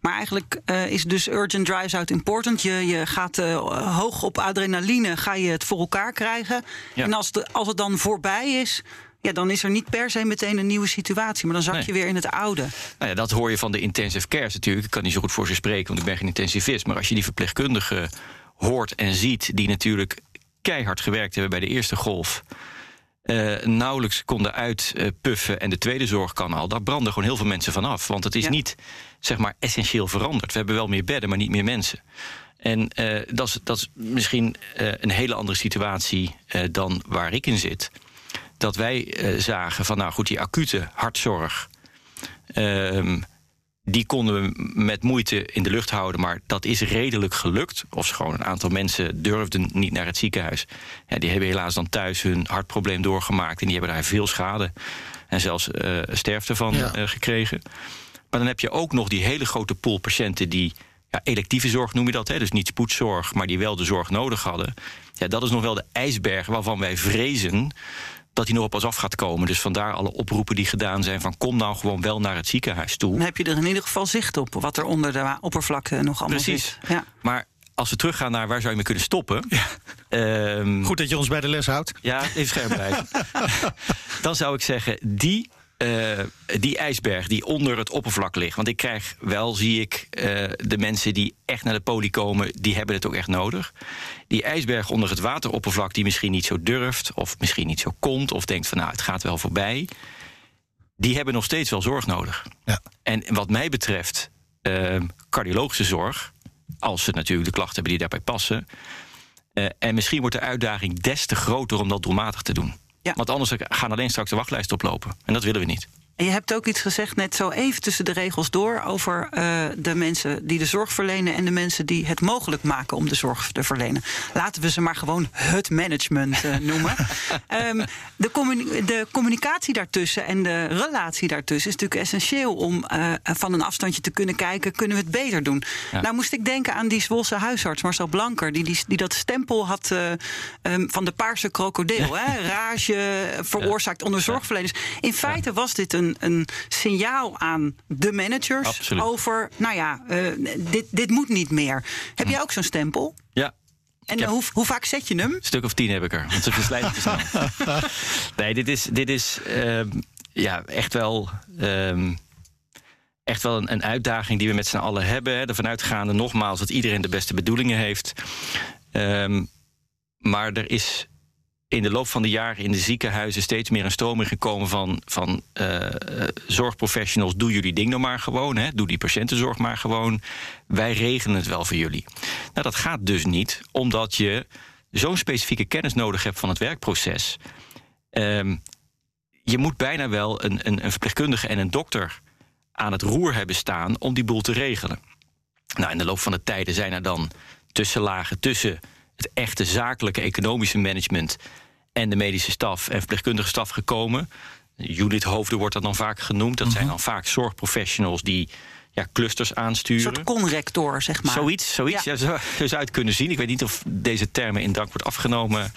Maar eigenlijk eh, is dus urgent drives out important. Je, je gaat eh, hoog op adrenaline, ga je het voor elkaar krijgen. Ja. En als, de, als het dan voorbij is, ja, dan is er niet per se meteen een nieuwe situatie. Maar dan zak Nee. je weer in het oude. Nou ja, dat hoor je van de intensive cares natuurlijk. Ik kan niet zo goed voor ze spreken, want ik ben geen intensivist. Maar als je die verpleegkundigen hoort en ziet, die natuurlijk keihard gewerkt hebben bij de eerste golf. eh, nauwelijks konden uitpuffen en de tweede zorg kan al. Daar branden gewoon heel veel mensen van af. Want het is Ja. niet zeg maar essentieel veranderd. We hebben wel meer bedden, maar niet meer mensen. En eh, dat, is, dat is misschien eh, een hele andere situatie dan waar ik in zit. Dat wij eh, zagen van, nou goed, die acute hartzorg. ehm, die konden we met moeite in de lucht houden, maar dat is redelijk gelukt. Of gewoon een aantal mensen durfden niet naar het ziekenhuis. Ja, die hebben helaas dan thuis hun hartprobleem doorgemaakt en die hebben daar veel schade en zelfs uh, sterfte van Ja. eh, gekregen. Maar dan heb je ook nog die hele grote pool patiënten die ja, electieve zorg noem je dat, hè? dus niet spoedzorg, maar die wel de zorg nodig hadden. Ja, dat is nog wel de ijsberg waarvan wij vrezen dat die nog op ons af gaat komen. Dus vandaar alle oproepen die gedaan zijn van kom nou gewoon wel naar het ziekenhuis toe. Dan heb je er in ieder geval zicht op wat er onder de oppervlakte nog allemaal Precies. zit. Ja. Maar als we teruggaan naar waar zou je mee kunnen stoppen. ehm, Goed dat je ons bij de les houdt. Ja, even scherp blijven. Dan zou ik zeggen, die, eh, die ijsberg die onder het oppervlak ligt. Want ik krijg wel, zie ik, eh, de mensen die echt naar de poli komen, die hebben het ook echt nodig. Die ijsberg onder het wateroppervlak, die misschien niet zo durft, of misschien niet zo komt, of denkt van nou, het gaat wel voorbij. Die hebben nog steeds wel zorg nodig. Ja. En wat mij betreft, eh, cardiologische zorg, als ze natuurlijk de klachten hebben die daarbij passen. Eh, en misschien wordt de uitdaging des te groter om dat doelmatig te doen. Want anders gaan alleen straks de wachtlijst oplopen. En dat willen we niet. En je hebt ook iets gezegd net zo even tussen de regels door over eh, de mensen die de zorg verlenen en de mensen die het mogelijk maken om de zorg te verlenen. Laten we ze maar gewoon het management eh, noemen. Ehm, de, communi- de communicatie daartussen en de relatie daartussen is natuurlijk essentieel om eh, van een afstandje te kunnen kijken, kunnen we het beter doen? Ja. Nou moest ik denken aan die Zwolse huisarts Marcel Blanker, die, die, die dat stempel had eh, ehm, van de paarse krokodil. Hè? Rage veroorzaakt onder zorgverleners. In feite was dit een, een signaal aan de managers Absoluut. over, nou ja, eh, dit, dit moet niet meer. Heb jij ook zo'n stempel? Ja, En heb- hoe, hoe vaak zet je hem? een stuk of tien heb ik er. Want ze verslijten te snel. nee, dit is, dit is ehm, ja, echt wel... ehm, Echt wel een, een uitdaging die we met z'n allen hebben. Hè. Ervan uitgaande nogmaals dat iedereen de beste bedoelingen heeft. Ehm, maar er is in de loop van de jaren in de ziekenhuizen steeds meer een stroming gekomen van, van eh, eh, zorgprofessionals. Doe jullie ding nou maar gewoon. Hè. Doe die patiëntenzorg maar gewoon. Wij regelen het wel voor jullie. Nou, dat gaat dus niet, omdat je zo'n specifieke kennis nodig hebt van het werkproces. Ehm, je moet bijna wel een, een, een verpleegkundige en een dokter aan het roer hebben staan om die boel te regelen. Nou, in de loop van de tijden zijn er dan tussenlagen tussen het echte zakelijke economische management en de medische staf en verpleegkundige staf gekomen. Unithoofden wordt dat dan vaak genoemd. Dat zijn dan vaak zorgprofessionals die ja, clusters Een aansturen. soort conrector, zeg maar. Zoiets, zoiets. Ja. Ja. zo, zo zou je het kunnen zien. Ik weet niet of deze termen in dank wordt afgenomen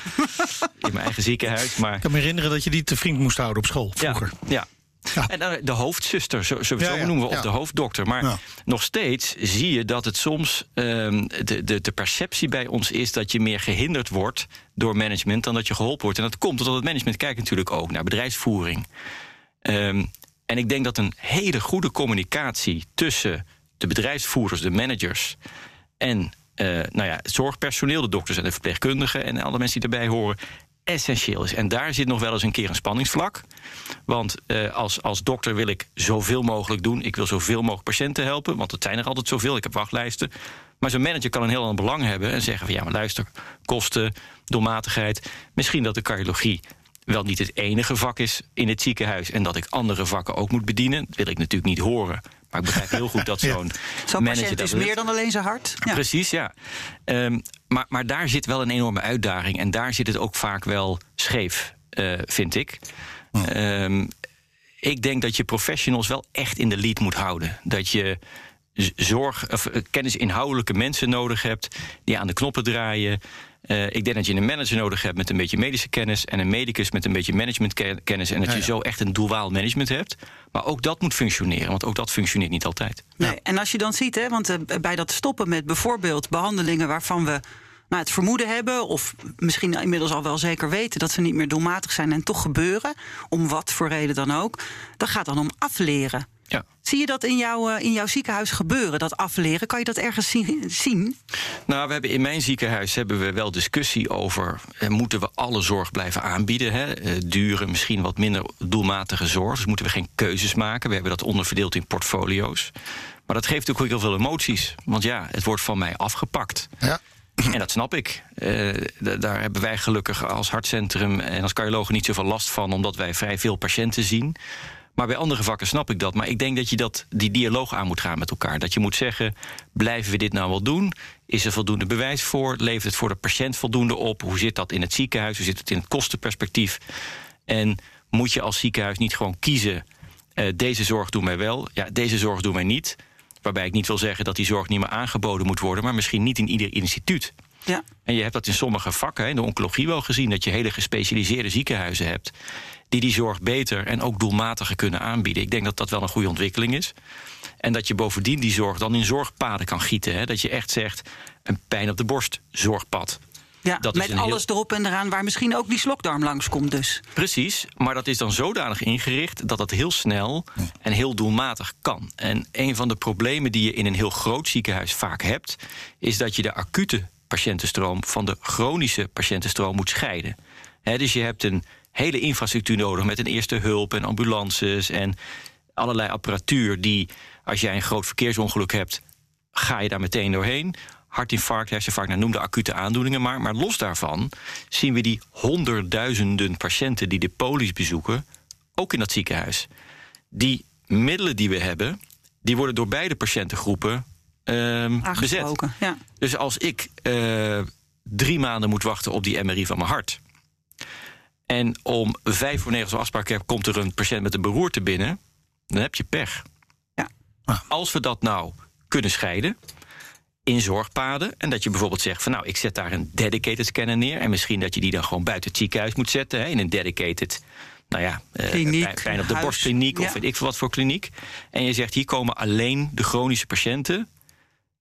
in mijn eigen ziekenhuis. Maar Ik kan me herinneren dat je die te vriend moest houden op school vroeger. ja, ja. Ja. En dan de hoofdzuster, zo, zo, Ja, zo ja, noemen we, of de hoofddokter. Maar nog steeds zie je dat het soms ehm, de, de, de perceptie bij ons is dat je meer gehinderd wordt door management dan dat je geholpen wordt. En dat komt omdat het management kijkt natuurlijk ook naar bedrijfsvoering. Ehm, en ik denk dat een hele goede communicatie tussen de bedrijfsvoerders, de managers en eh, nou ja, het zorgpersoneel, de dokters en de verpleegkundigen en alle mensen die erbij horen, essentieel is. En daar zit nog wel eens een keer een spanningsvlak. Want eh, als, als dokter wil ik zoveel mogelijk doen. Ik wil zoveel mogelijk patiënten helpen, want het zijn er altijd zoveel. Ik heb wachtlijsten. Maar zo'n manager kan een heel ander belang hebben en zeggen van ja, maar luister, kosten, doelmatigheid. Misschien dat de cardiologie wel niet het enige vak is in het ziekenhuis en dat ik andere vakken ook moet bedienen. Dat wil ik natuurlijk niet horen. Maar ik begrijp heel goed dat Ja. zo'n Zo'n manager patiënt dat is meer dan alleen zijn hart. Ja. Precies, ja. Ehm, maar, maar daar zit wel een enorme uitdaging. En daar zit het ook vaak wel scheef, eh, vind ik. Ehm, ik denk dat je professionals wel echt in de lead moet houden. Dat je zorg, of eh, kennisinhoudelijke mensen nodig hebt die aan de knoppen draaien. Eh, ik denk dat je een manager nodig hebt met een beetje medische kennis en een medicus met een beetje managementkennis. En dat Ja, je zo echt een duaal management hebt. Maar ook dat moet functioneren, want ook dat functioneert niet altijd. Nee, en als je dan ziet, hè, want eh, bij dat stoppen met bijvoorbeeld behandelingen waarvan we nou, het vermoeden hebben, of misschien inmiddels al wel zeker weten dat ze niet meer doelmatig zijn en toch gebeuren, om wat voor reden dan ook, dat gaat dan om afleren. Ja. Zie je dat in, jouw eh, in jouw ziekenhuis gebeuren, dat afleren? Kan je dat ergens zien? zien? Nou, we hebben in mijn ziekenhuis hebben we wel discussie over... Eh, moeten we alle zorg blijven aanbieden? Hè? Eh, dure, misschien wat minder doelmatige zorg. Dus moeten we geen keuzes maken. We hebben dat onderverdeeld in portfolio's. Maar dat geeft ook heel veel emoties. Want ja, het wordt van mij afgepakt. Ja. En dat snap ik. Eh, daar hebben wij gelukkig als hartcentrum en als cardiologen niet zoveel last van... omdat wij vrij veel patiënten zien. Maar bij andere vakken snap ik dat. Maar ik denk dat je dat, die dialoog aan moet gaan met elkaar. Dat je moet zeggen: blijven we dit nou wel doen? Is er voldoende bewijs voor? Levert het voor de patiënt voldoende op? Hoe zit dat in het ziekenhuis? Hoe zit het in het kostenperspectief? En moet je als ziekenhuis niet gewoon kiezen: uh, deze zorg doet mij wel, ja, deze zorg doet mij niet. Waarbij ik niet wil zeggen dat die zorg niet meer aangeboden moet worden, maar misschien niet in ieder instituut. Ja. En je hebt dat in sommige vakken, in de oncologie wel gezien, dat je hele gespecialiseerde ziekenhuizen hebt die die zorg beter en ook doelmatiger kunnen aanbieden. Ik denk dat dat wel een goede ontwikkeling is. En dat je bovendien die zorg dan in zorgpaden kan gieten. Hè? Dat je echt zegt, een pijn op de borst, zorgpad. Ja, dat met alles erop en eraan waar misschien ook die slokdarm langskomt dus. Precies, maar dat is dan zodanig ingericht... dat dat heel snel en heel doelmatig kan. En een van de problemen die je in een heel groot ziekenhuis vaak hebt... is dat je de acute patiëntenstroom van de chronische patiëntenstroom moet scheiden. dus je hebt een hele infrastructuur nodig met een eerste hulp en ambulances en allerlei apparatuur die, als jij een groot verkeersongeluk hebt, ga je daar meteen doorheen. Hartinfarct, herseninfarct, nou, noem de acute aandoeningen maar. Maar los daarvan zien we die honderdduizenden patiënten die de polies bezoeken, ook in dat ziekenhuis. Die middelen die we hebben, die worden door beide patiëntengroepen um, bezet. Ja. Dus als ik uh, drie maanden moet wachten op die MRI van mijn hart. En om vijf voor negen als afspraak heb, komt er een patiënt met een beroerte binnen. Dan heb je pech. Ja. Als we dat nou kunnen scheiden in zorgpaden. En dat je bijvoorbeeld zegt van nou, ik zet daar een dedicated scanner neer. En misschien dat je die dan gewoon buiten het ziekenhuis moet zetten. Hè, in een dedicated nou ja, eh, kliniek, pijn op de borstkliniek of weet ik veel wat voor kliniek. En je zegt hier komen alleen de chronische patiënten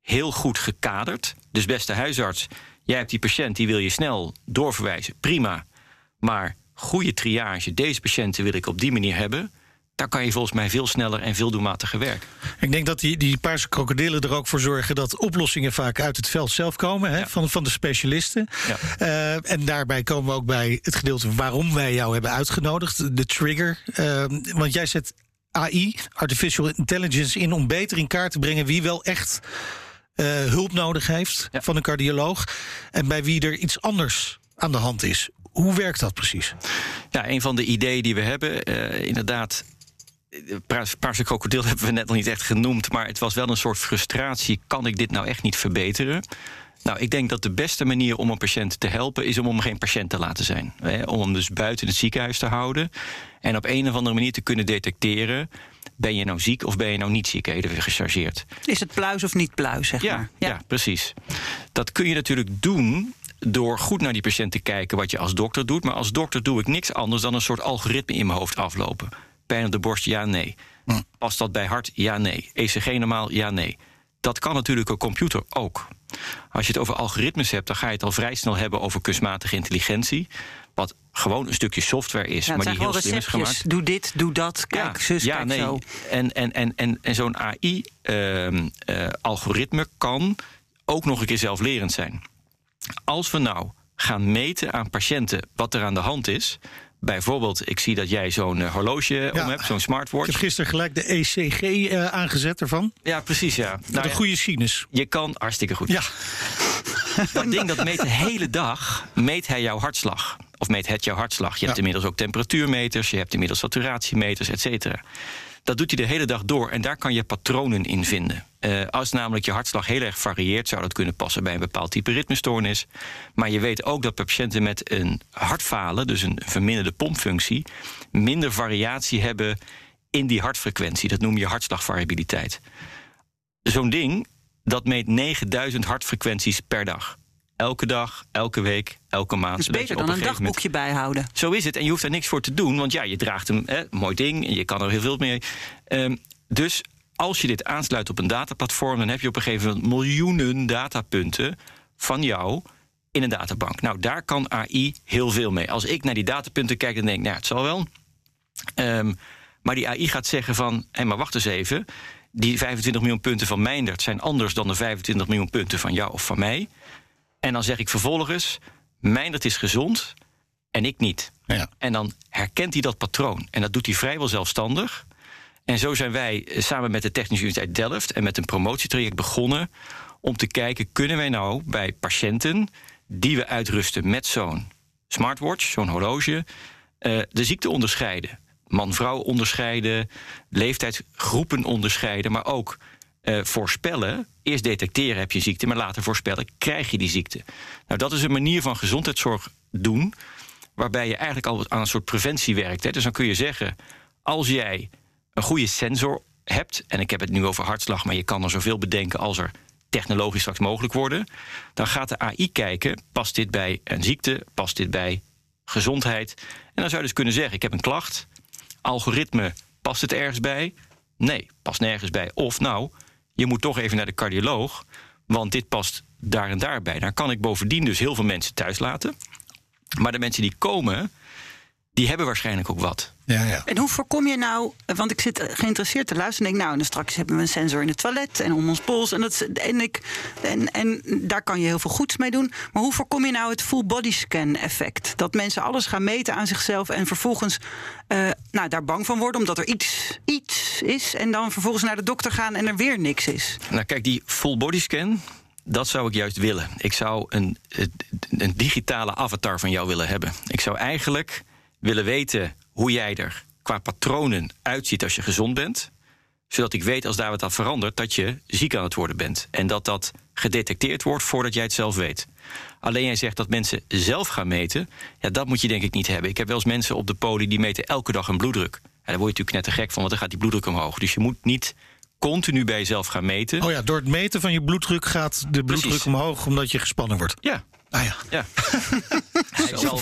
heel goed gekaderd. Dus beste huisarts, jij hebt die patiënt, die wil je snel doorverwijzen. Prima. Maar goede triage, deze patiënten wil ik op die manier hebben daar kan je volgens mij veel sneller en veel doelmatiger werken. Ik denk dat die, die paarse krokodillen er ook voor zorgen dat oplossingen vaak uit het veld zelf komen, hè, van, van de specialisten. Ja. Uh, en daarbij komen we ook bij het gedeelte waarom wij jou hebben uitgenodigd, de trigger. Uh, want jij zet AI, artificial intelligence, in om beter in kaart te brengen wie wel echt hulp nodig heeft ja. van een cardioloog en bij wie er iets anders aan de hand is. Hoe werkt dat precies? Ja, een van de ideeën die we hebben, uh, inderdaad. Paarse krokodil hebben we net nog niet echt genoemd, maar het was wel een soort frustratie. Kan ik dit nou echt niet verbeteren? Nou, ik denk dat de beste manier om een patiënt te helpen is om hem geen patiënt te laten zijn. Hè? Om hem dus buiten het ziekenhuis te houden en op een of andere manier te kunnen detecteren ben je nou ziek of ben je nou niet ziek? Even gechargeerd. Is het pluis of niet pluis, zeg ja, maar? Ja. ja, precies. Dat kun je natuurlijk doen door goed naar die patiënt te kijken wat je als dokter doet. Maar als dokter doe ik niks anders dan een soort algoritme in mijn hoofd aflopen. Pijn op de borst, ja, nee. Hm. Past dat bij hart? Ja, nee. ECG normaal? Ja, nee. Dat kan natuurlijk een computer ook. Als je het over algoritmes hebt, dan ga je het al vrij snel hebben over kunstmatige intelligentie. Wat gewoon een stukje software is, maar die heel slim is gemaakt. Doe dit, doe dat, kijk, ja, zus, ja, kijk nee. zo. En, en, en, en, en zo'n AI-algoritme ehm, uh, kan ook nog een keer zelflerend zijn. Als we nou gaan meten aan patiënten wat er aan de hand is. Bijvoorbeeld, ik zie dat jij zo'n uh, horloge om hebt, zo'n smartwatch. Ik heb gisteren gelijk de ECG uh, eh, aangezet ervan. Ja, precies, ja. Nou, een goede sinus. Je kan, hartstikke goed. Ja. Dat ding dat meet de hele dag, meet hij jouw hartslag. Of meet het jouw hartslag. Je hebt inmiddels ook temperatuurmeters, je hebt inmiddels saturatiemeters, et cetera. Dat doet hij de hele dag door en daar kan je patronen in vinden. Uh, als namelijk je hartslag heel erg varieert, zou dat kunnen passen bij een bepaald type ritmestoornis. Maar je weet ook dat patiënten met een hartfalen, dus een verminderde pompfunctie, minder variatie hebben in die hartfrequentie. Dat noem je hartslagvariabiliteit. Zo'n ding, dat meet 9000 hartfrequenties per dag. Elke dag, elke week, elke maand. Dus beter dan een dagboekje moment... bijhouden. Zo is het. En je hoeft er niks voor te doen. Want ja, je draagt een hè, mooi ding en je kan er heel veel mee. Um, dus als je dit aansluit op een dataplatform, dan heb je op een gegeven moment miljoenen datapunten van jou in een databank. Nou, daar kan AI heel veel mee. Als ik naar die datapunten kijk, dan denk ik, nou, het zal wel. Um, maar die AI gaat zeggen van, hé, maar wacht eens even. Die 25 miljoen punten van Meindert zijn anders dan de 25 miljoen punten van jou of van mij. En dan zeg ik vervolgens: Meindert is gezond en ik niet. Ja. En dan herkent hij dat patroon. En dat doet hij vrijwel zelfstandig. En zo zijn wij eh, samen met de Technische Universiteit Delft en met een promotietraject begonnen om te kijken: kunnen wij nou bij patiënten die we uitrusten met zo'n smartwatch, zo'n horloge, uh, de ziekte onderscheiden? man-vrouw onderscheiden, leeftijdsgroepen onderscheiden, maar ook eh, voorspellen. Eerst detecteren heb je ziekte, maar later voorspellen krijg je die ziekte. Nou, dat is een manier van gezondheidszorg doen, waarbij je eigenlijk al aan een soort preventie werkt. Hè. Dus dan kun je zeggen, als jij een goede sensor hebt, en ik heb het nu over hartslag, maar je kan er zoveel bedenken als er technologisch straks mogelijk worden, dan gaat de AI kijken, past dit bij een ziekte, past dit bij gezondheid? En dan zou je dus kunnen zeggen, ik heb een klacht, algoritme, past het ergens bij? Nee, past nergens bij. Of nou, je moet toch even naar de cardioloog, want dit past daar en daarbij. Dan kan ik bovendien dus heel veel mensen thuis laten. Maar de mensen die komen, die hebben waarschijnlijk ook wat. Ja, ja. En hoe voorkom je nou, want ik zit geïnteresseerd te luisteren en denk, nou, en dan straks hebben we een sensor in het toilet en om ons pols en, dat, en, ik, en, en daar kan je heel veel goeds mee doen. Maar hoe voorkom je nou het full body scan effect? Dat mensen alles gaan meten aan zichzelf en vervolgens uh, nou, daar bang van worden omdat er iets, iets is en dan vervolgens naar de dokter gaan en er weer niks is. Nou, kijk, die full body scan, dat zou ik juist willen. Ik zou een, een digitale avatar van jou willen hebben. Ik zou eigenlijk willen weten hoe jij er qua patronen uitziet als je gezond bent. Zodat ik weet als daar wat aan verandert dat je ziek aan het worden bent. En dat dat gedetecteerd wordt voordat jij het zelf weet. Alleen jij zegt dat mensen zelf gaan meten. Ja, dat moet je denk ik niet hebben. Ik heb wel eens mensen op de poli die meten elke dag een bloeddruk. En daar word je natuurlijk net te gek van, want dan gaat die bloeddruk omhoog. Dus je moet niet continu bij jezelf gaan meten. Oh ja, door het meten van je bloeddruk gaat de bloeddruk Precies. omhoog omdat je gespannen wordt. Ja, Ah ja. ja. hij, zal,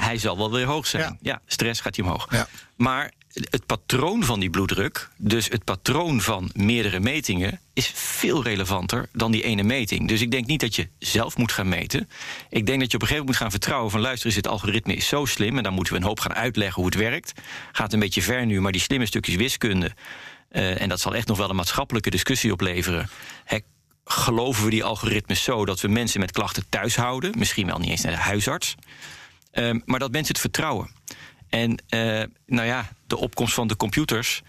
hij zal wel weer hoog zijn. Ja. Ja, stress gaat hij omhoog. Ja. Maar het patroon van die bloeddruk, dus het patroon van meerdere metingen, is veel relevanter dan die ene meting. Dus ik denk niet dat je zelf moet gaan meten. Ik denk dat je op een gegeven moment moet gaan vertrouwen van luister het algoritme is zo slim en dan moeten we een hoop gaan uitleggen hoe het werkt. Gaat een beetje ver nu, maar die slimme stukjes wiskunde. eh, en dat zal echt nog wel een maatschappelijke discussie opleveren. Geloven we die algoritmes zo dat we mensen met klachten thuis houden? Misschien wel niet eens naar de huisarts. Ehm, maar dat mensen het vertrouwen. En eh, nou ja, de opkomst van de computers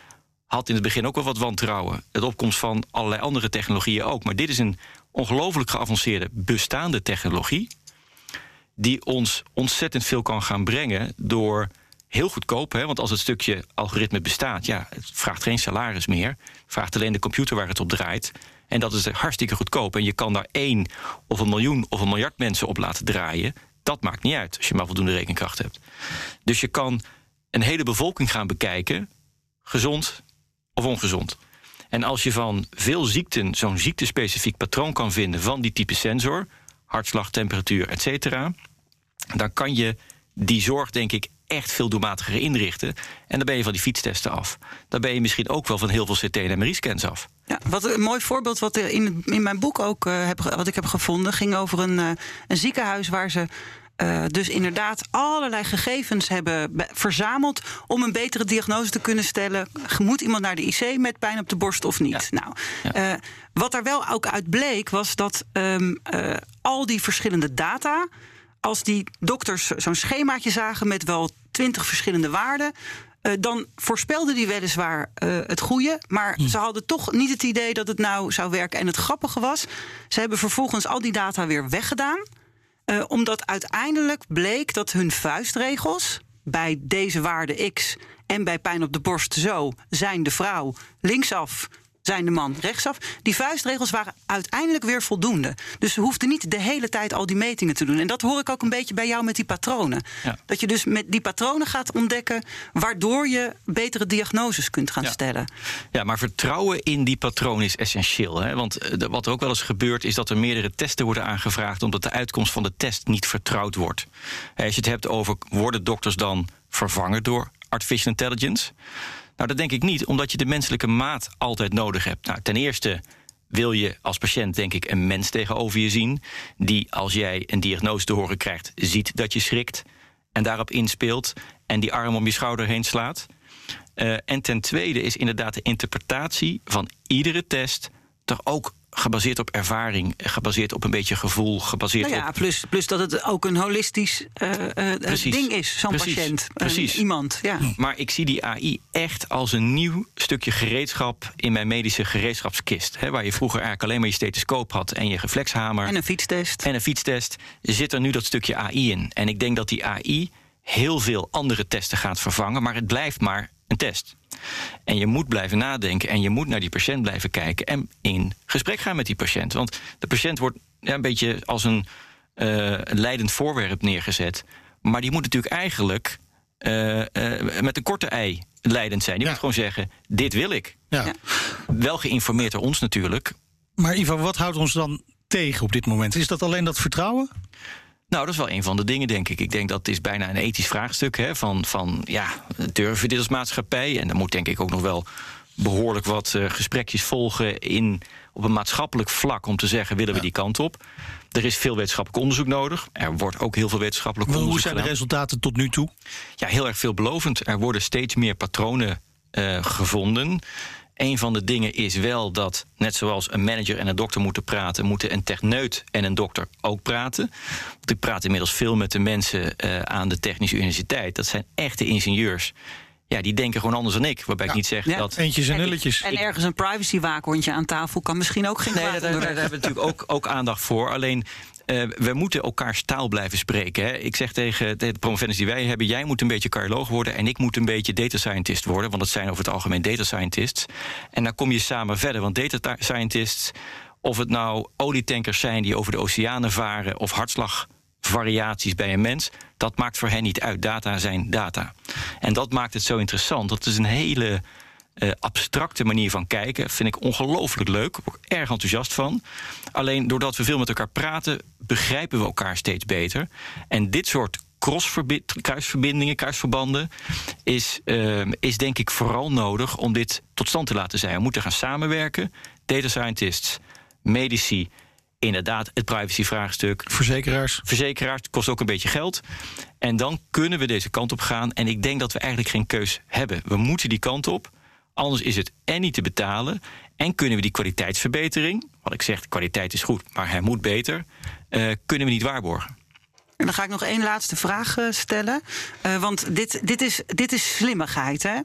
had in het begin ook wel wat wantrouwen. De opkomst van allerlei andere technologieën ook. Maar dit is een ongelooflijk geavanceerde bestaande technologie. Die ons ontzettend veel kan gaan brengen door heel goedkoop. Hè, want als het stukje algoritme bestaat, ja, het vraagt geen salaris meer. Het vraagt alleen de computer waar het op draait. En dat is hartstikke goedkoop. En je kan daar één of een miljoen of een miljard mensen op laten draaien. Dat maakt niet uit als je maar voldoende rekenkracht hebt. Dus je kan een hele bevolking gaan bekijken, gezond of ongezond. En als je van veel ziekten zo'n ziektespecifiek patroon kan vinden van die type sensor, hartslag, temperatuur, et dan kan je die zorg, denk ik, echt veel doelmatiger inrichten. En dan ben je van die fietstesten af. Dan ben je misschien ook wel van heel veel CT- en MRI-scans af. Ja, wat een mooi voorbeeld wat er in, in mijn boek ook eh, heb, wat ik heb gevonden, ging over een, eh, een ziekenhuis waar ze eh, dus inderdaad allerlei gegevens hebben be- verzameld om een betere diagnose te kunnen stellen. Moet iemand naar de IC met pijn op de borst of niet? Nou, wat daar wel ook uit bleek, was dat ehm, eh, al die verschillende data. Als die dokters zo'n schemaatje zagen met wel twintig verschillende waarden. eh, dan voorspelden die weliswaar eh, het goede. Maar ze hadden toch niet het idee dat het nou zou werken. En het grappige was, ze hebben vervolgens al die data weer weggedaan. Eh, omdat uiteindelijk bleek dat hun vuistregels bij deze waarde X en bij pijn op de borst zo zijn de vrouw linksaf, zijn de man rechtsaf. Die vuistregels waren uiteindelijk weer voldoende. Dus ze hoefden niet de hele tijd al die metingen te doen. En dat hoor ik ook een beetje bij jou met die patronen. Ja. Dat je dus met die patronen gaat ontdekken, waardoor je betere diagnoses kunt gaan Ja. stellen. Ja, maar vertrouwen in die patroon is essentieel. Hè? Want eh, wat er ook wel eens gebeurt, is dat er meerdere testen worden aangevraagd omdat de uitkomst van de test niet vertrouwd wordt. Als je het hebt over worden dokters dan vervangen door artificial intelligence? Nou, dat denk ik niet, omdat je de menselijke maat altijd nodig hebt. Nou, ten eerste wil je als patiënt, denk ik, een mens tegenover je zien. Die, als jij een diagnose te horen krijgt, ziet dat je schrikt. En daarop inspeelt. En die arm om je schouder heen slaat. Eh, en ten tweede is inderdaad de interpretatie van iedere test toch ook gebaseerd op ervaring, gebaseerd op een beetje gevoel, gebaseerd Nou ja, op. plus, plus dat het ook een holistisch eh, eh, Precies. ding is, zo'n patiënt. eh, Precies. iemand, ja. Maar ik zie die AI echt als een nieuw stukje gereedschap in mijn medische gereedschapskist. Hè, waar je vroeger eigenlijk alleen maar je stethoscoop had en je reflexhamer En een fietstest. en een fietstest, zit er nu dat stukje AI in. En ik denk dat die AI heel veel andere testen gaat vervangen, maar het blijft maar een test. En je moet blijven nadenken en je moet naar die patiënt blijven kijken en in gesprek gaan met die patiënt. Want de patiënt wordt ja, een beetje als een uh, leidend voorwerp neergezet. Maar die moet natuurlijk eigenlijk uh, uh, met een korte ei leidend zijn. Die Ja. moet gewoon zeggen: dit wil ik. Ja. Ja. Wel geïnformeerd door ons natuurlijk. Maar Ivo, wat houdt ons dan tegen op dit moment? Is dat alleen dat vertrouwen? Nou, dat is wel een van de dingen, denk ik. Ik denk dat het is bijna een ethisch vraagstuk. Hè, van, van ja, durven we dit als maatschappij? En er moet denk ik ook nog wel behoorlijk wat eh, gesprekjes volgen in, op een maatschappelijk vlak om te zeggen, willen we die kant op? Er is veel wetenschappelijk onderzoek nodig. Er wordt ook heel veel wetenschappelijk Hoe onderzoek zijn de resultaten tot nu toe? Ja, heel erg veelbelovend. Er worden steeds meer patronen eh, gevonden. Een van de dingen is wel dat, net zoals een manager en een dokter moeten praten, moeten een techneut en een dokter ook praten. Want ik praat inmiddels veel met de mensen eh, aan de Technische Universiteit. Dat zijn echte ingenieurs. Ja, die denken gewoon anders dan ik. Waarbij ik niet zeg Ja. dat. Eentjes en En- nulletjes. En ergens een privacywaakhondje aan tafel kan misschien ook geen Nee, daar, daar, hebben we natuurlijk ook, ook aandacht voor. Alleen, eh, we moeten elkaars taal blijven spreken. Hè. Ik zeg tegen de promovendus die wij hebben... jij moet een beetje cardioloog worden... en ik moet een beetje data scientist worden. Want dat zijn over het algemeen data scientists. En dan kom je samen verder. Want data ta- scientists, of het nou olietankers zijn... die over de oceanen varen... of hartslagvariaties bij een mens... dat maakt voor hen niet uit. Data zijn data. En dat maakt het zo interessant. Dat is een hele eh, abstracte manier van kijken. Vind ik ongelooflijk leuk. Ik erg enthousiast van. Alleen doordat we veel met elkaar praten, begrijpen we elkaar steeds beter. En dit soort kruisverbindingen, kruisverbanden, is, eh, is denk ik vooral nodig om dit tot stand te laten zijn. We moeten gaan samenwerken. Data scientists, medici, inderdaad het privacyvraagstuk, Verzekeraars. verzekeraars, het kost ook een beetje geld. En dan kunnen we deze kant op gaan. En ik denk dat we eigenlijk geen keus hebben. We moeten die kant op. Anders is het en niet te betalen. En kunnen we die kwaliteitsverbetering, wat ik zeg, de kwaliteit is goed, maar hij moet beter, eh, kunnen we niet waarborgen. En dan ga ik nog één laatste vraag eh, stellen. Eh, want dit, dit, is, dit is slimmigheid. Hè?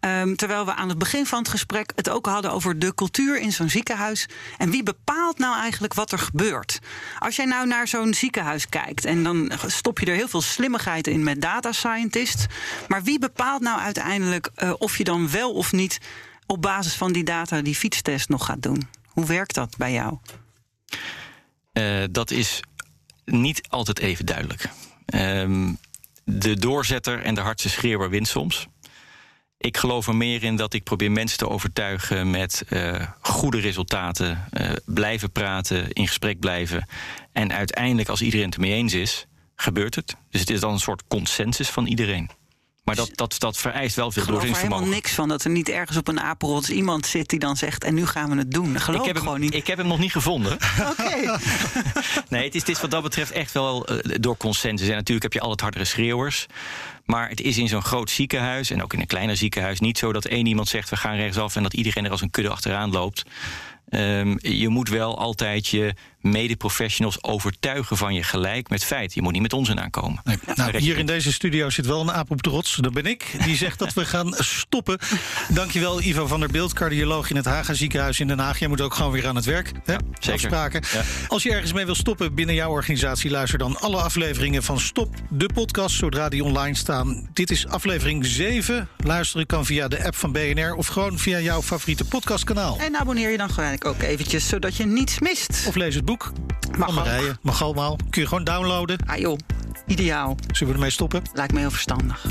Ehm, terwijl we aan het begin van het gesprek het ook hadden over de cultuur in zo'n ziekenhuis. En wie bepaalt nou eigenlijk wat er gebeurt? Als jij nou naar zo'n ziekenhuis kijkt en dan stop je er heel veel slimmigheid in met data scientists. Maar wie bepaalt nou uiteindelijk eh, of je dan wel of niet op basis van die data die fietstest nog gaat doen? Hoe werkt dat bij jou? Dat is niet altijd even duidelijk. Ehm, de doorzetter en de hardste schreeuwer wint soms. Ik geloof er meer in dat ik probeer mensen te overtuigen met eh, goede resultaten. eh, blijven praten, in gesprek blijven. En uiteindelijk, als iedereen het ermee eens is, gebeurt het. Dus het is dan een soort consensus van iedereen. Maar dat, dat, dat vereist wel veel Ik geloof er helemaal doorzettingsvermogen. niks van dat er niet ergens op een apenrots iemand zit die dan zegt: en nu gaan we het doen. Dat geloof Ik heb, gewoon hem, niet. ik heb hem nog niet gevonden. Oké. Nee, het is, het is wat dat betreft echt wel eh, door consensus. En natuurlijk heb je al het hardere schreeuwers. Maar het is in zo'n groot ziekenhuis en ook in een kleiner ziekenhuis niet zo dat één iemand zegt we gaan rechtsaf en dat iedereen er als een kudde achteraan loopt. Ehm, je moet wel altijd je medeprofessionals overtuigen van je gelijk met feit. Je moet niet met onzin aankomen. Nee. Nou, hier in deze studio zit wel een aap op trots. Dat ben ik. Die zegt dat we gaan stoppen. Dankjewel Ivo van der Beeld, cardioloog in het Haga ziekenhuis in Den Haag. Jij moet ook gewoon weer aan het werk. Hè? zeker. Afspraken. Ja. Als je ergens mee wil stoppen binnen jouw organisatie... luister dan alle afleveringen van Stop, de podcast, zodra die online staan. Dit is aflevering 7. Luisteren kan via de app van BNR... of gewoon via jouw favoriete podcastkanaal. En abonneer je dan gelijk ook eventjes, zodat je niets mist. Of lees het boek Mag van ook. Marije. Mag allemaal. Kun je gewoon downloaden. Ah joh, ideaal. Zullen we ermee stoppen? Lijkt me heel verstandig.